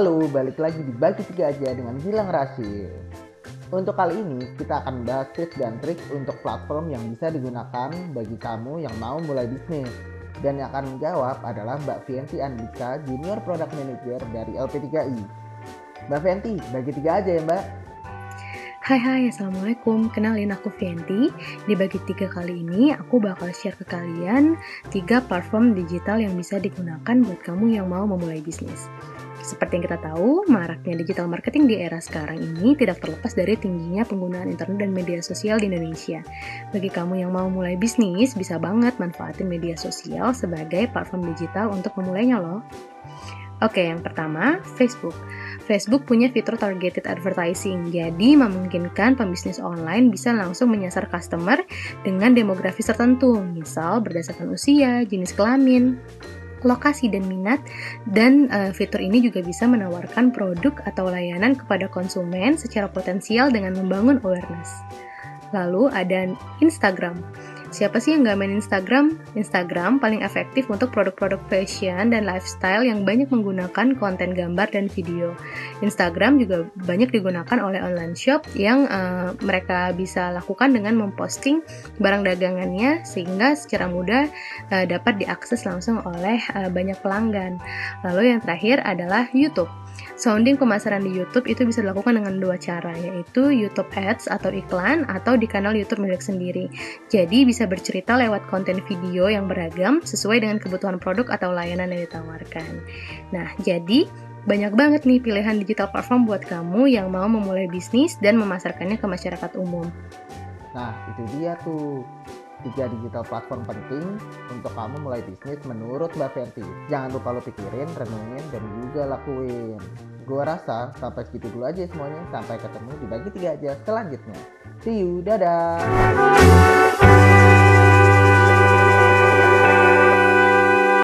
Halo, balik lagi di Bagi Tiga Aja dengan Gilang Rasil. Untuk kali ini, kita akan bahas tips dan trik untuk platform yang bisa digunakan bagi kamu yang mau mulai bisnis. Dan yang akan menjawab adalah Mbak Vienti Andika, Junior Product Manager dari LP3I. Mbak Vienti, bagi tiga aja ya Mbak. Hai hai, Assalamualaikum. Kenalin aku Vienti. Di bagi tiga kali ini, aku bakal share ke kalian tiga platform digital yang bisa digunakan buat kamu yang mau memulai bisnis. Seperti yang kita tahu, maraknya digital marketing di era sekarang ini tidak terlepas dari tingginya penggunaan internet dan media sosial di Indonesia. Bagi kamu yang mau mulai bisnis, bisa banget manfaatin media sosial sebagai platform digital untuk memulainya loh. Oke, yang pertama, Facebook. Facebook punya fitur targeted advertising, jadi memungkinkan pembisnis online bisa langsung menyasar customer dengan demografi tertentu, misal berdasarkan usia, jenis kelamin, lokasi dan minat dan uh, fitur ini juga bisa menawarkan produk atau layanan kepada konsumen secara potensial dengan membangun awareness. Lalu ada Instagram. Siapa sih yang nggak main Instagram? Instagram paling efektif untuk produk-produk fashion dan lifestyle yang banyak menggunakan konten gambar dan video. Instagram juga banyak digunakan oleh online shop yang uh, mereka bisa lakukan dengan memposting barang dagangannya sehingga secara mudah uh, dapat diakses langsung oleh uh, banyak pelanggan. Lalu yang terakhir adalah YouTube. Sounding pemasaran di YouTube itu bisa dilakukan dengan dua cara, yaitu YouTube Ads atau iklan atau di kanal YouTube milik sendiri. Jadi bisa bercerita lewat konten video yang beragam sesuai dengan kebutuhan produk atau layanan yang ditawarkan. Nah, jadi banyak banget nih pilihan digital platform buat kamu yang mau memulai bisnis dan memasarkannya ke masyarakat umum. Nah, itu dia tuh tiga digital platform penting untuk kamu mulai bisnis menurut Mbak Fenty. Jangan lupa lo pikirin, renungin, dan juga lakuin. Gua rasa sampai segitu dulu aja semuanya. Sampai ketemu di bagi tiga aja selanjutnya. See you, dadah.